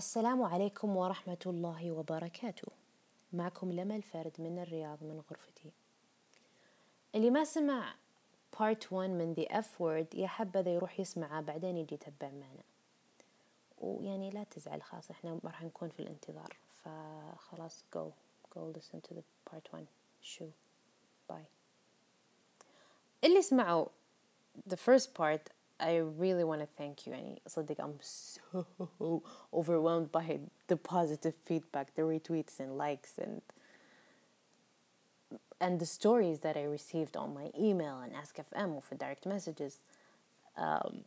السلام عليكم ورحمة الله وبركاته. معكم لما الفرد من الرياض من غرفتي. اللي ما سمع part 1 من The F Word يا حبذا يروح يسمعه بعدين يجي يتبع معنا. ويعني لا تزعل خلاص إحنا راح نكون في الانتظار. فخلاص go. go listen to the part 1 شو باي اللي سمعوا the first part I really want to thank you يعني صدق I'm so overwhelmed by the positive feedback the retweets and likes and and the stories that I received on my email and Ask FM وفي direct messages um,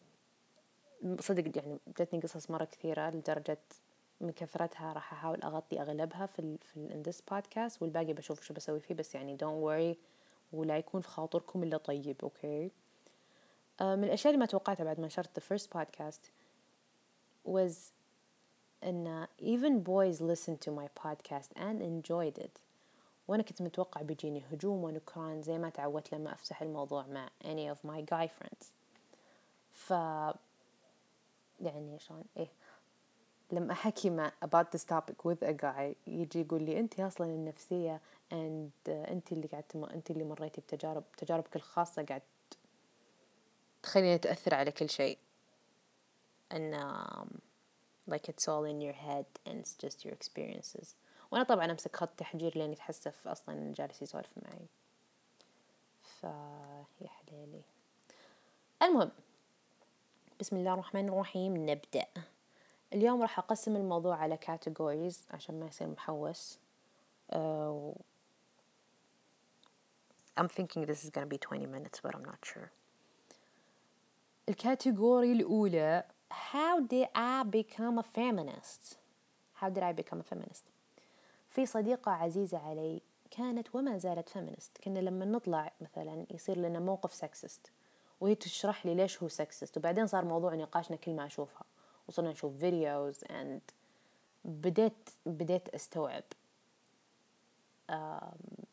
صدق يعني جتني قصص مرة كثيرة لدرجة من كثرتها راح أحاول أغطي أغلبها في ال في ال in this podcast والباقي بشوف شو بسوي فيه بس يعني don't worry ولا يكون في خاطركم إلا طيب أوكي okay? من الأشياء اللي ما توقعتها بعد ما نشرت the first podcast was إن even boys listened to my podcast and enjoyed it. وأنا كنت متوقع بيجيني هجوم ونكران زي ما تعودت لما أفتح الموضوع مع any of my guy friends. ف يعني شلون؟ إيه. لما أحكي مع about this topic with a guy يجي يقول لي أنت أصلا النفسية and uh, أنت اللي قاعدة أنت اللي مريتي بتجارب تجاربك الخاصة قاعد تخليني تأثر على كل شيء. أن like it's all in your head and it's just your experiences. وأنا طبعا أمسك خط تحجير لين يتحسف أصلا جالس يسولف معي. ف يا حليلي المهم بسم الله الرحمن الرحيم نبدأ. اليوم راح أقسم الموضوع على categories عشان ما يصير محوس. uh, I'm thinking this is gonna be 20 minutes but I'm not sure. ال category الأولى How did I become a feminist? How did I become a feminist? في صديقة عزيزة علي كانت وما زالت feminist كنا لما نطلع مثلا يصير لنا موقف sexist وهي تشرح لي ليش هو sexist وبعدين صار موضوع نقاشنا كل ما أشوفها وصرنا نشوف videos and بديت بديت أستوعب um,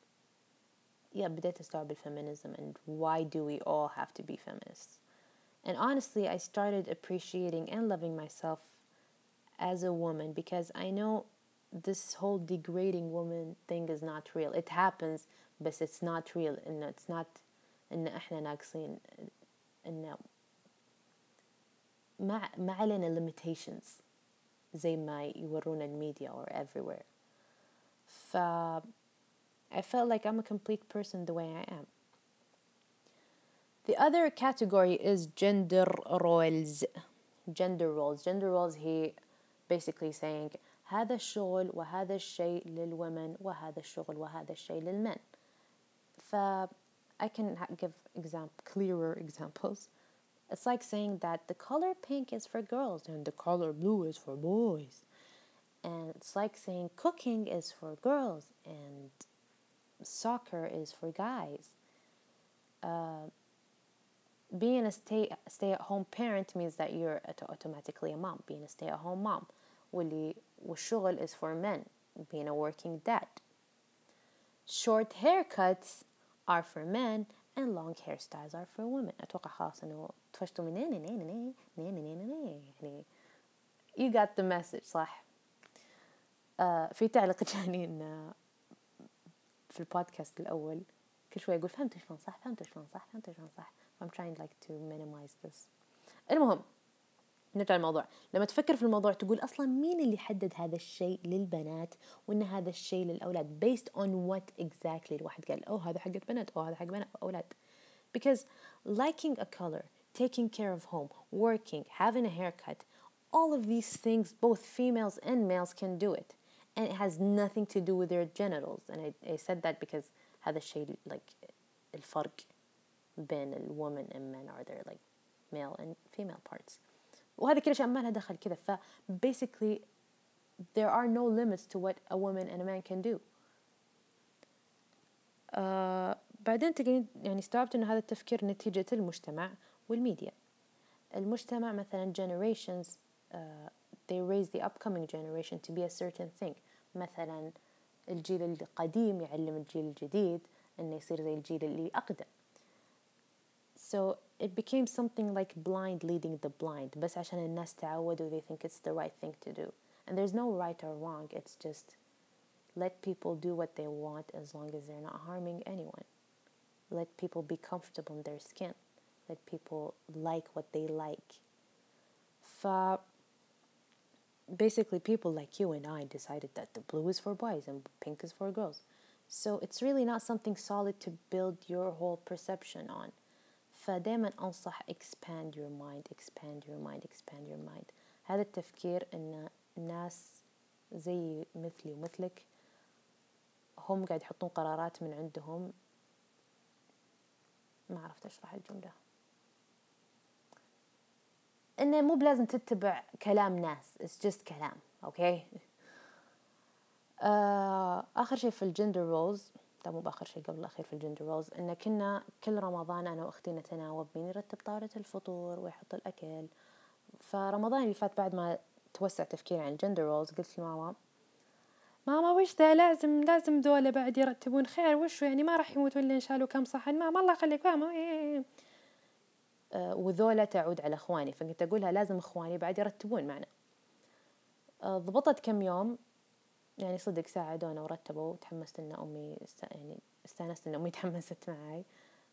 yeah بديت أستوعب الفيمينيزم and why do we all have to be feminists And honestly, I started appreciating and loving myself as a woman because I know this whole degrading woman thing is not real. It happens, but it's not real. And it's not إن إحنا ناقصين إن ما ما علينا limitations زي ما يورونا الميديا or everywhere. ف I felt like I'm a complete person the way I am. The other category is gender roles. Gender roles. Gender roles هي basically saying هذا الشغل وهذا الشيء للwomen وهذا الشغل وهذا الشيء للmen. ف I can give example, clearer examples. It's like saying that the color pink is for girls and the color blue is for boys. And it's like saying cooking is for girls and soccer is for guys. Uh, being a stay stay at home parent means that you're automatically a mom being a stay at home mom واللي والشغل is for men being a working dad short haircuts are for men and long hairstyles are for women أتوقع خلاص إنه طفشتوا من نيني نيني نيني نيني نيني نيني يعني you got the message صح uh, في تعليق جاني إن في البودكاست الأول كل شوي يقول فهمت شلون صح فهمت شلون صح فهمت شلون صح I'm trying like to minimize this المهم نرجع للموضوع لما تفكر في الموضوع تقول أصلا مين اللي حدد هذا الشيء للبنات وإن هذا الشيء للأولاد based on what exactly الواحد قال أوه هذا حق بنات أو هذا حق بنات أولاد because liking a color taking care of home working having a haircut all of these things both females and males can do it and it has nothing to do with their genitals and I, I said that because هذا الشيء like الفرق بين ال women and men are there like male and female parts وهذه كل أشياء ما لها دخل كذا ف basically there are no limits to what a woman and a man can do uh, بعدين تقولين يعني استوعبت إنه هذا التفكير نتيجة المجتمع والميديا المجتمع مثلا generations uh, they raise the upcoming generation to be a certain thing مثلا الجيل القديم يعلم الجيل الجديد إنه يصير زي الجيل اللي أقدم So it became something like blind leading the blind بس عشان الناس تعودوا they think it's the right thing to do and there's no right or wrong it's just let people do what they want as long as they're not harming anyone let people be comfortable in their skin let people like what they like ف basically people like you and I decided that the blue is for boys and pink is for girls so it's really not something solid to build your whole perception on فدائما أنصح expand your mind expand your mind expand your mind. هذا التفكير أن ناس زي مثلي ومثلك هم قاعد يحطون قرارات من عندهم. ما عرفت أشرح الجملة. إنه مو بلازم تتبع كلام ناس it's just كلام أوكي okay? آه آخر شيء في ال gender roles ده مو بآخر شيء قبل الأخير في ال gender roles إن كنا كل رمضان أنا وأختي نتناوب مين يرتب طاولة الفطور ويحط الأكل. فرمضان اللي فات بعد ما توسع تفكيري عن ال gender roles قلت لماما ماما وش ذا؟ لازم لازم ذولا بعد يرتبون. خير وشو يعني؟ ما راح يموتون لين شالوا كم صحن ماما الله يخليك. ماما إيه. آه وذولا تعود على إخواني. فكنت أقولها لازم إخواني بعد يرتبون معنا. آه ضبطت كم يوم. يعني صدق ساعدونا ورتبوا وتحمست إن أمي است... يعني استأنست إن أمي تحمست معي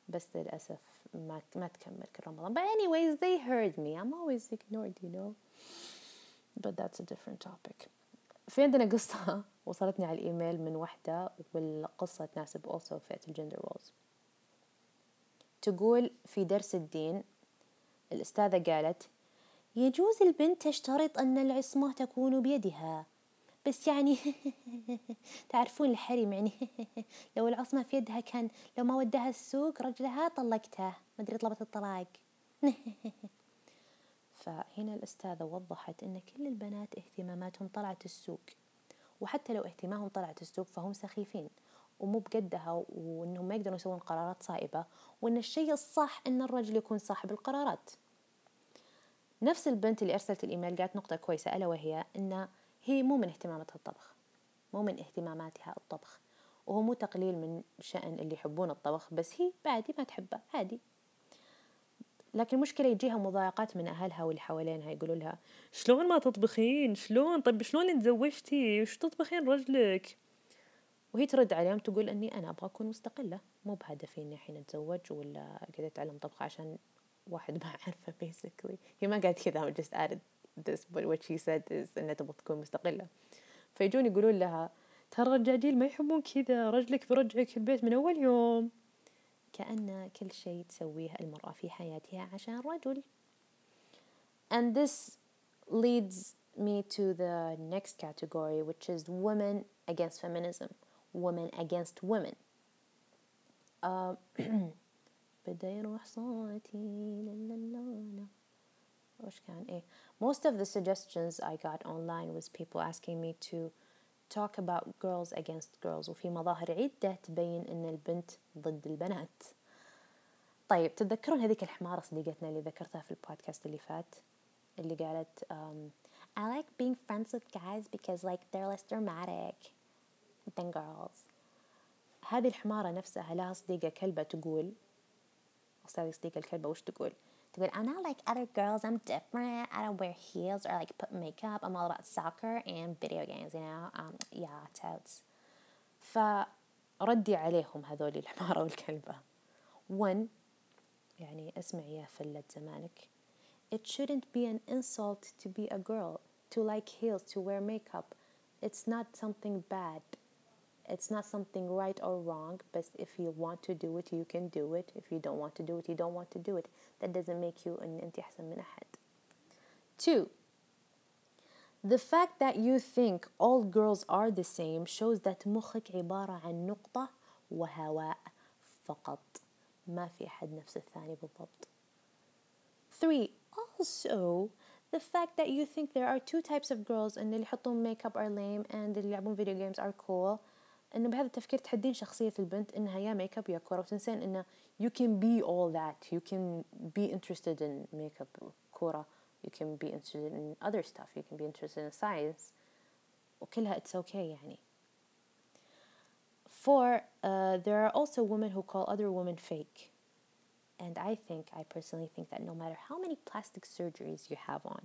بس للأسف ما ما تكمل كل رمضان. But anyways they heard me. I'm always ignored you know. But that's a different topic. في عندنا قصة وصلتني على الإيميل من وحدة والقصة تناسب also فئة ال gender roles تقول في درس الدين الأستاذة قالت يجوز البنت تشترط أن العصمة تكون بيدها. بس يعني تعرفون الحريم يعني لو العصمة في يدها كان لو ما ودها السوق رجلها طلقته ما أدري طلبت الطلاق. فهنا الأستاذة وضحت أن كل البنات اهتماماتهم طلعت السوق. وحتى لو اهتمامهم طلعت السوق فهم سخيفين. ومو بقدها وإنهم ما يقدرون يسوون قرارات صائبة. وإن الشيء الصح إن الرجل يكون صاحب القرارات. نفس البنت اللي أرسلت الإيميل قالت نقطة كويسة ألا وهي إن هي مو من اهتماماتها الطبخ مو من اهتماماتها الطبخ. وهو مو تقليل من شأن اللي يحبون الطبخ بس هي عادي ما تحبه عادي. لكن المشكلة يجيها مضايقات من أهلها واللي حوالينها يقولوا لها شلون ما تطبخين؟ شلون؟ طيب شلون تزوجتي وش تطبخين رجلك؟ وهي ترد عليهم تقول أني أنا أبغى أكون مستقلة. مو بهدفي إني الحين أتزوج ولا كذا أتعلم طبخ عشان واحد ما أعرفه basically. هي ما قالت كذا just added this but what she said is إنها تبغى تكون مستقلة. فيجون يقولون لها ترى الرجاجيل ما يحبون كذا رجلك برجعك البيت من أول يوم. كأن كل شيء تسويه المرأة في حياتها عشان رجل. And this leads me to the next category which is women against feminism. Women against women. Uh, بدا يروح صوتي وش كان؟ إيه. Most of the suggestions I got online was people asking me to talk about girls against girls. وفي مظاهر عدة تبين أن البنت ضد البنات. طيب تتذكرون هذيك الحمارة صديقتنا اللي ذكرتها في البودكاست اللي فات؟ اللي قالت um, I like being friends with guys because like they're less dramatic than girls. هذه الحمارة نفسها لها صديقة كلبة تقول أستاذ صديقة الكلبة وش تقول؟ تقول I'm not like other girls I'm different I don't wear heels or like put makeup I'm all about soccer and video games you know um, yeah totes فردي عليهم هذول الحمارة والكلبة one يعني اسمع يا فلة زمانك it shouldn't be an insult to be a girl to like heels to wear makeup it's not something bad it's not something right or wrong but if you want to do it you can do it if you don't want to do it you don't want to do it that doesn't make you ان انت احسن من احد two the fact that you think all girls are the same shows that مخك عبارة عن نقطة وهواء فقط ما في أحد نفس الثاني بالضبط three also the fact that you think there are two types of girls and اللي يحطون makeup are lame and اللي يلعبون video games are cool انه بهذا التفكير تحدين شخصية البنت انها يا ميك اب يا كورة وتنسين انه you can be all that you can be interested in makeup كورة you can be interested in other stuff you can be interested in science وكلها it's okay يعني For uh, there are also women who call other women fake. And I think, I personally think that no matter how many plastic surgeries you have on,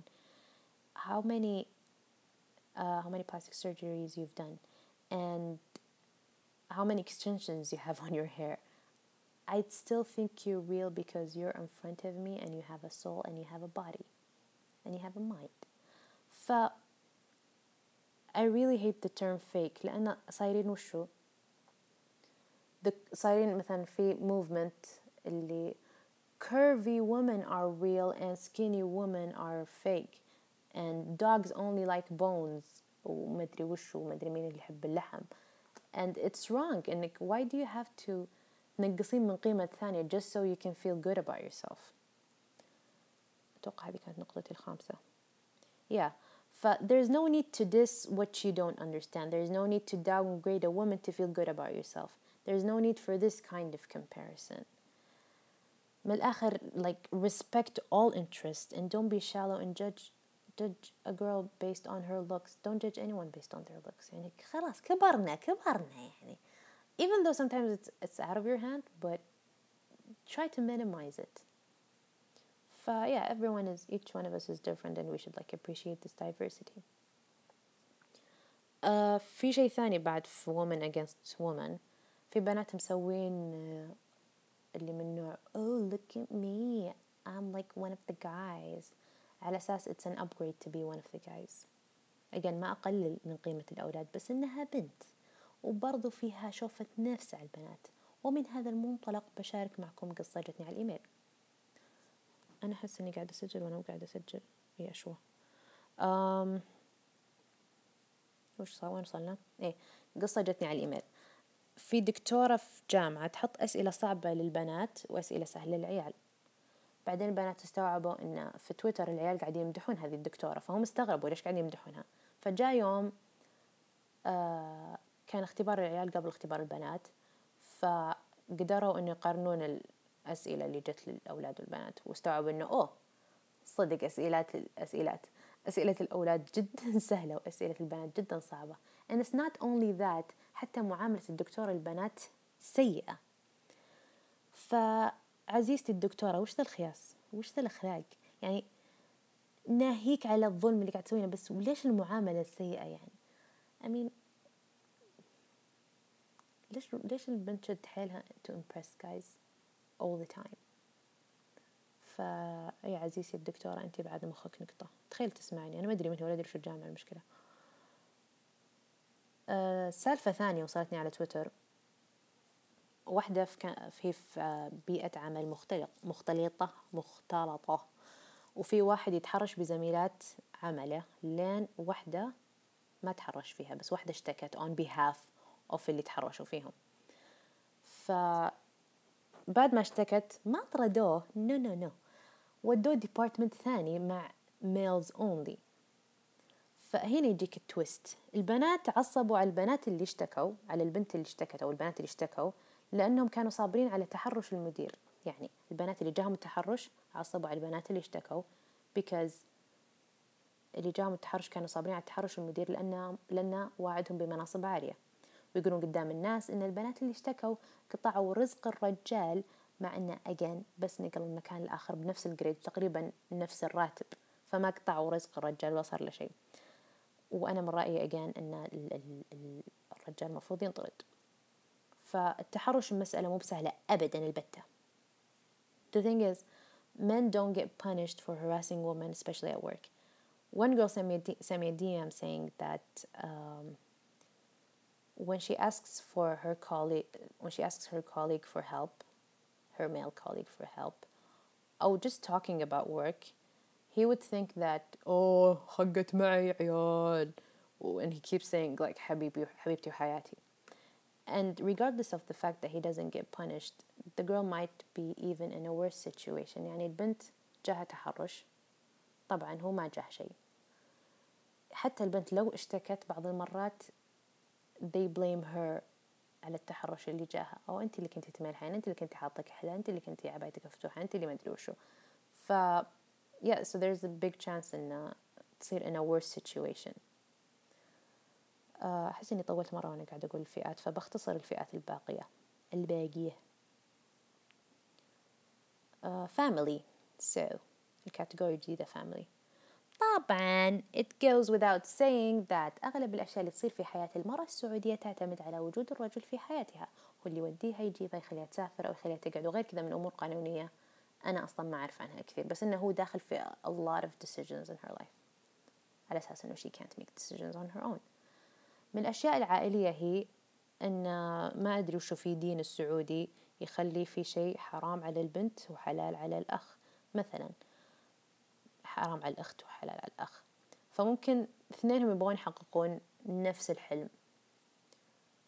how many uh, how many plastic surgeries you've done and how many extensions you have on your hair I'd still think you're real because you're in front of me and you have a soul and you have a body and you have a mind ف I really hate the term fake لأن صايرين وشو صايرين مثلا في movement اللي curvy women are real and skinny women are fake and dogs only like bones ومدري وشو ومدري مين اللي يحب اللحم and it's wrong انك why do you have to تنقصين من قيمة ثانية just so you can feel good about yourself أتوقع هذه كانت نقطتي الخامسة yeah ف there's no need to diss what you don't understand there's no need to downgrade a woman to feel good about yourself there's no need for this kind of comparison من الآخر like respect all interests and don't be shallow and judge judge a girl based on her looks don't judge anyone based on their looks يعني خلاص كبرنا كبرنا يعني even though sometimes it's it's out of your hand but try to minimize it ف yeah everyone is each one of us is different and we should like appreciate this diversity uh, في شيء ثاني بعد في woman against woman في بنات مسوين اللي من نوع oh look at me I'm like one of the guys على أساس it's an upgrade to be one of the guys. Again ما أقلل من قيمة الأولاد بس إنها بنت. وبرضو فيها شوفة نفس على البنات. ومن هذا المنطلق بشارك معكم قصة جتني على الإيميل. أنا أحس إني قاعدة أسجل وأنا قاعدة أسجل. هي أشوى. أم وش صار؟ وين وصلنا؟ إيه قصة جتني على الإيميل. في دكتورة في جامعة تحط أسئلة صعبة للبنات وأسئلة سهلة للعيال. بعدين البنات استوعبوا إن في تويتر العيال قاعدين يمدحون هذه الدكتورة فهم استغربوا ليش قاعدين يمدحونها. فجاء يوم آه كان اختبار العيال قبل اختبار البنات فقدروا إنه يقارنون الأسئلة اللي جت للأولاد والبنات واستوعبوا إنه أوه صدق أسئلات الأسئلات أسئلة الأولاد جدا سهلة وأسئلة البنات جدا صعبة. And it's not only that حتى معاملة الدكتورة البنات سيئة. فعزيزتي الدكتورة وش ذا الخياس؟ وش ذا الأخلاق؟ يعني ناهيك على الظلم اللي قاعد تسوينه بس وليش المعاملة السيئة يعني؟ Mean ليش ليش البنت تشد حيلها to impress guys all the time فيا عزيزتي الدكتورة أنت بعد مخك نقطة. تخيل تسمعني أنا ما أدري من هو ولا أدري شو الجامعة المشكلة. أه سالفة ثانية وصلتني على تويتر. واحدة في, في, بيئة عمل مختلط مختلطة مختلطة. وفي واحد يتحرش بزميلات عمله لين واحدة ما تحرش فيها بس واحدة اشتكت on behalf of اللي تحرشوا فيهم. ف بعد ما اشتكت ما طردوه no no no ودوه department ثاني مع males only فهنا يجيك ال twist. البنات عصبوا على البنات اللي اشتكوا على البنت اللي اشتكت أو البنات اللي اشتكوا لأنهم كانوا صابرين على تحرش المدير. يعني البنات اللي جاهم التحرش عصبوا على البنات اللي اشتكوا because اللي جاهم التحرش كانوا صابرين على تحرش المدير لأنه لأنه واعدهم بمناصب عالية. ويقولون قدام الناس إن البنات اللي اشتكوا قطعوا رزق الرجال مع إنه أجين بس نقل المكان الآخر بنفس الجريد تقريبا نفس الراتب. فما قطعوا رزق الرجال ولا صار له شيء. وأنا من رأيي أجين إن الرجال المفروض ينطرد. فالتحرش المسألة مو بسهلة أبدا البتة The thing is men don't get punished for harassing women especially at work one girl sent me a, sent me a DM saying that um, when she asks for her colleague when she asks her colleague for help her male colleague for help or just talking about work he would think that oh حقت معي عيال and he keeps saying like حبيبي حبيبتي وحياتي and regardless of the fact that he doesn't get punished the girl might be even in a worse situation يعني البنت جاها تحرش طبعا هو ما جاه شيء حتى البنت لو اشتكت بعض المرات they blame her على التحرش اللي جاها او انت اللي كنتي تملحين انت اللي كنتي حاطه كحله انت اللي كنتي عبايتك مفتوحه انت اللي ما ادري وشو ف yeah so there's a big chance ان تصير in a worse situation أحس إني طولت مرة وأنا قاعدة أقول الفئات فبختصر الفئات الباقية. الباقية. uh, family. So الكاتيجوري الجديدة family. طبعا it goes without saying that أغلب الأشياء اللي تصير في حياة المرأة السعودية تعتمد على وجود الرجل في حياتها. هو اللي يوديها يجيبها يخليها تسافر أو يخليها تقعد وغير كذا من أمور قانونية أنا أصلا ما أعرف عنها كثير. بس إنه هو داخل في a lot of decisions in her life. على أساس إنه she can't make decisions on her own. من الأشياء العائلية هي أن ما أدري وشو في دين السعودي يخلي في شيء حرام على البنت وحلال على الأخ. مثلا حرام على الأخت وحلال على الأخ. فممكن اثنينهم يبغون يحققون نفس الحلم.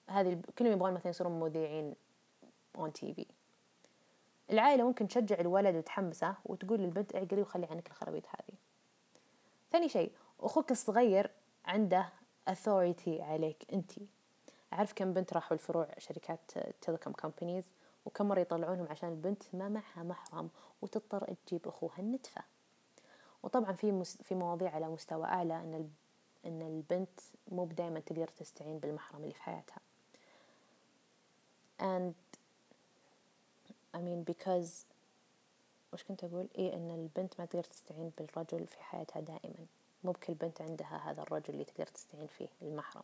هذه كلهم يبغون مثلا يصيرون مذيعين auntie في العائلة ممكن تشجع الولد وتحمسه وتقول للبنت اعقلي وخلي عنك الخرابيط هذه. ثاني شيء أخوك الصغير عنده authority عليك أنت. أعرف كم بنت راحوا الفروع شركات telecom companies وكم مرة يطلعونهم عشان البنت ما معها محرم وتضطر تجيب أخوها النتفة وطبعا في في مواضيع على مستوى أعلى أن أن البنت مو بدايما تقدر تستعين بالمحرم اللي في حياتها. And I mean because وش كنت أقول؟ إيه أن البنت ما تقدر تستعين بالرجل في حياتها دائما. مو بكل بنت عندها هذا الرجل اللي تقدر تستعين فيه المحرم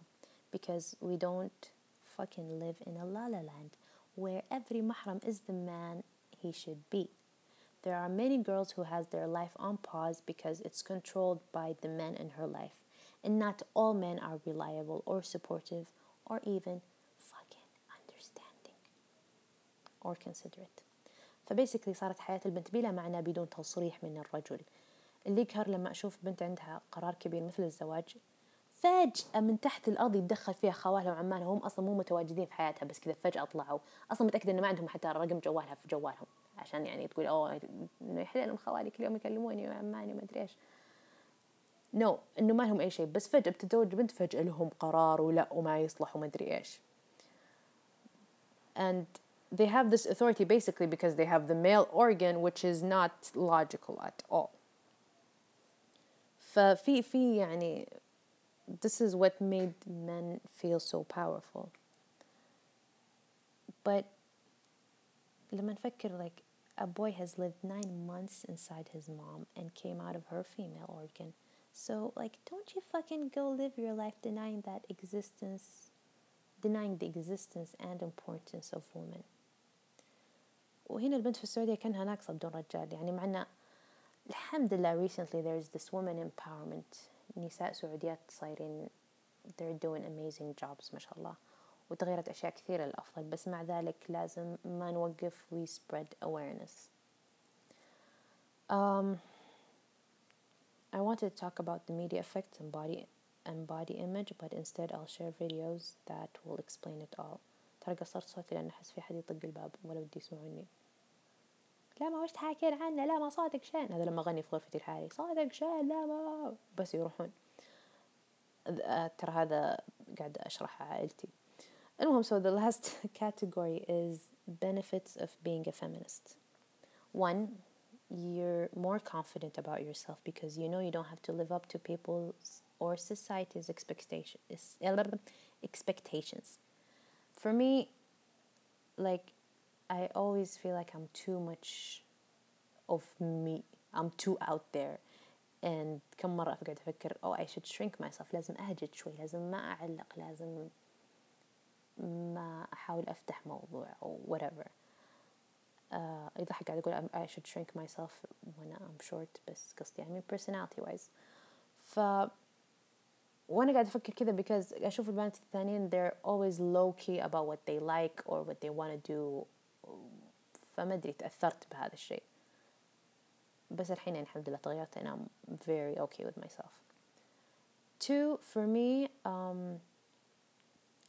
because we don't fucking live in a la la land where every mahram is the man he should be. There are many girls who has their life on pause because it's controlled by the men in her life. And not all men are reliable or supportive or even fucking understanding or considerate. فبيسكلي صارت حياة البنت بلا معنى بدون تصريح من الرجل اللي يقهر لما أشوف بنت عندها قرار كبير مثل الزواج فجأة من تحت الأرض يتدخل فيها خوالها وعمالها هم أصلا مو متواجدين في حياتها بس كذا فجأة طلعوا. أصلا متأكدة إنه ما عندهم حتى رقم جوالها في جوالهم عشان يعني تقول أوه إنه يحلى لهم خوالي كل يوم يكلموني وعماني ما أدري إيش. نو no, إنه ما لهم أي شيء بس فجأة بتتزوج بنت فجأة لهم قرار ولا وما يصلح وما أدري إيش. And they have this authority basically because they have the male organ which is not logical at all. ففي في يعني this is what made men feel so powerful but لما نفكر like a boy has lived nine months inside his mom and came out of her female organ so like don't you fucking go live your life denying that existence denying the existence and importance of women وهنا البنت في السعودية كانها ناقصة بدون رجال يعني معنا الحمد لله recently there is this woman empowerment نساء سعوديات صايرين they're doing amazing jobs ما شاء الله وتغيرت أشياء كثيرة للأفضل بس مع ذلك لازم ما نوقف we spread awareness um, I wanted to talk about the media effects and body and body image but instead I'll share videos that will explain it all ترى قصرت صوتي لأن أحس في حد يطق الباب ولا بدي يسمعوني لا ما وش تحاكين عنه لا ما صوتك شين هذا لما أغني في غرفتي الحالي صوتك شين لا ما بس يروحون ترى هذا قاعد أشرح عائلتي المهم so the last category is benefits of being a feminist one you're more confident about yourself because you know you don't have to live up to people's or society's expectations expectations for me like I always feel like I'm too much of me I'm too out there and كم مرة أقعد أفكر oh I should shrink myself لازم أهجد شوي لازم ما أعلق لازم ما أحاول أفتح موضوع أو whatever uh, يضحك قاعد أقول I should shrink myself when I'm short بس قصدي يعني personality wise ف وانا قاعد افكر كذا because اشوف البنات الثانيين they're always low key about what they like or what they want to do فما أدري تأثرت بهذا الشيء بس الحين يعني الحمد لله تغيرت and I'm very okay with myself two for me um,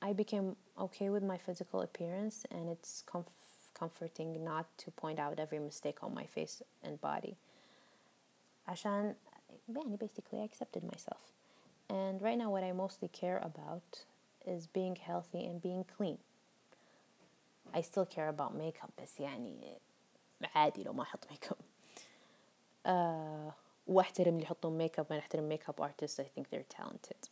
I became okay with my physical appearance and it's comf- comforting not to point out every mistake on my face and body عشان يعني basically I accepted myself and right now what I mostly care about is being healthy and being clean I still care about makeup بس يعني عادي لو ما أحط ميك اب uh, واحترم اللي يحطون ميك اب وانا احترم ميك اب artists I think they're talented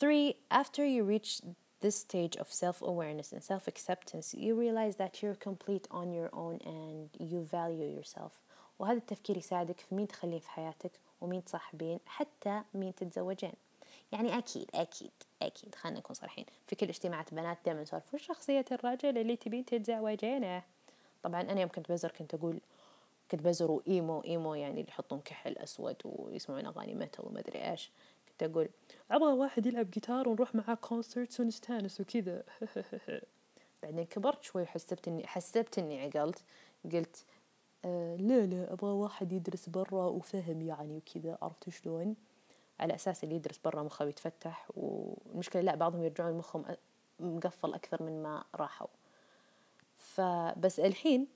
three after you reach this stage of self-awareness and self-acceptance you realize that you're complete on your own and you value yourself وهذا التفكير يساعدك في مين تخليه في حياتك ومين تصاحبين حتى مين تتزوجين يعني أكيد أكيد أكيد. خلينا نكون صريحين. في كل اجتماعات بنات دائما نسولف وش شخصية الرجل اللي تبين تتزوجينه. طبعا أنا يوم كنت بزر كنت أقول كنت بزر emo emo يعني اللي يحطون كحل أسود ويسمعون أغاني metal وما أدري إيش. كنت أقول أبغى واحد يلعب جيتار ونروح معاه concerts ونستانس وكذا. بعدين كبرت شوي حسبت إني حسبت إني عقلت قلت آه لا لا أبغى واحد يدرس برا وفهم يعني وكذا عرفت شلون؟ على أساس اللي يدرس برا مخه يتفتح والمشكلة لا بعضهم يرجعون مخهم مقفل أكثر من ما راحوا فبس الحين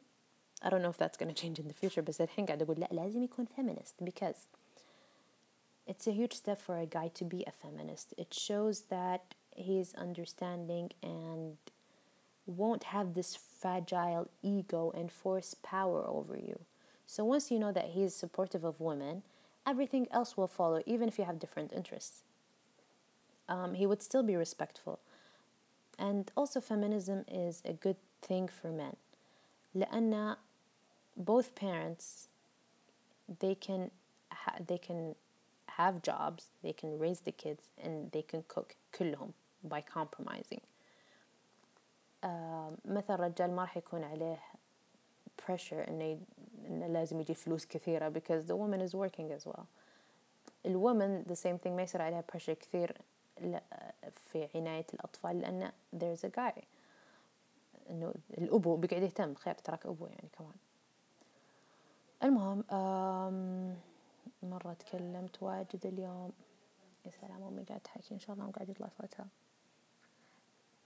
I don't know if that's gonna change in the future بس الحين قاعد أقول لا لازم يكون feminist because it's a huge step for a guy to be a feminist. It shows that he's understanding and won't have this fragile ego and force power over you. So once you know that he is supportive of women, everything else will follow, even if you have different interests. Um, he would still be respectful. And also, feminism is a good thing for men. لأن both parents they can they can have jobs, they can raise the kids, and they can cook كلهم by compromising. Uh, مثلا الرجال ما راح يكون عليه pressure إنه إنه لازم يجي فلوس كثيرة because the woman is working as well. الwoman the same thing ما يصير عليها pressure كثير في عناية الأطفال لأن there's a guy. إنه الأبو بيقعد يهتم خير تراك أبو يعني كمان. المهم مرة تكلمت واجد اليوم. يا سلام أمي قاعدة تحكي إن شاء الله قاعد يطلع صوتها.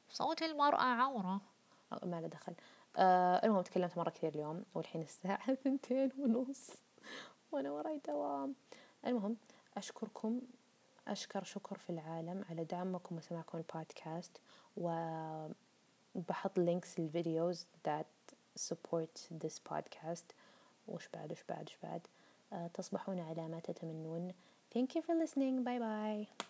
صوت المرأة عورة. ما له دخل. آه المهم تكلمت مرة كثير اليوم والحين الساعة ثنتين ونص وأنا وراي دوام المهم أشكركم أشكر شكر في العالم على دعمكم وسماعكم البودكاست وبحط links لل videos that support this podcast وش بعد وش بعد وش بعد تصبحون على ما تتمنون Thank you for listening. Bye bye.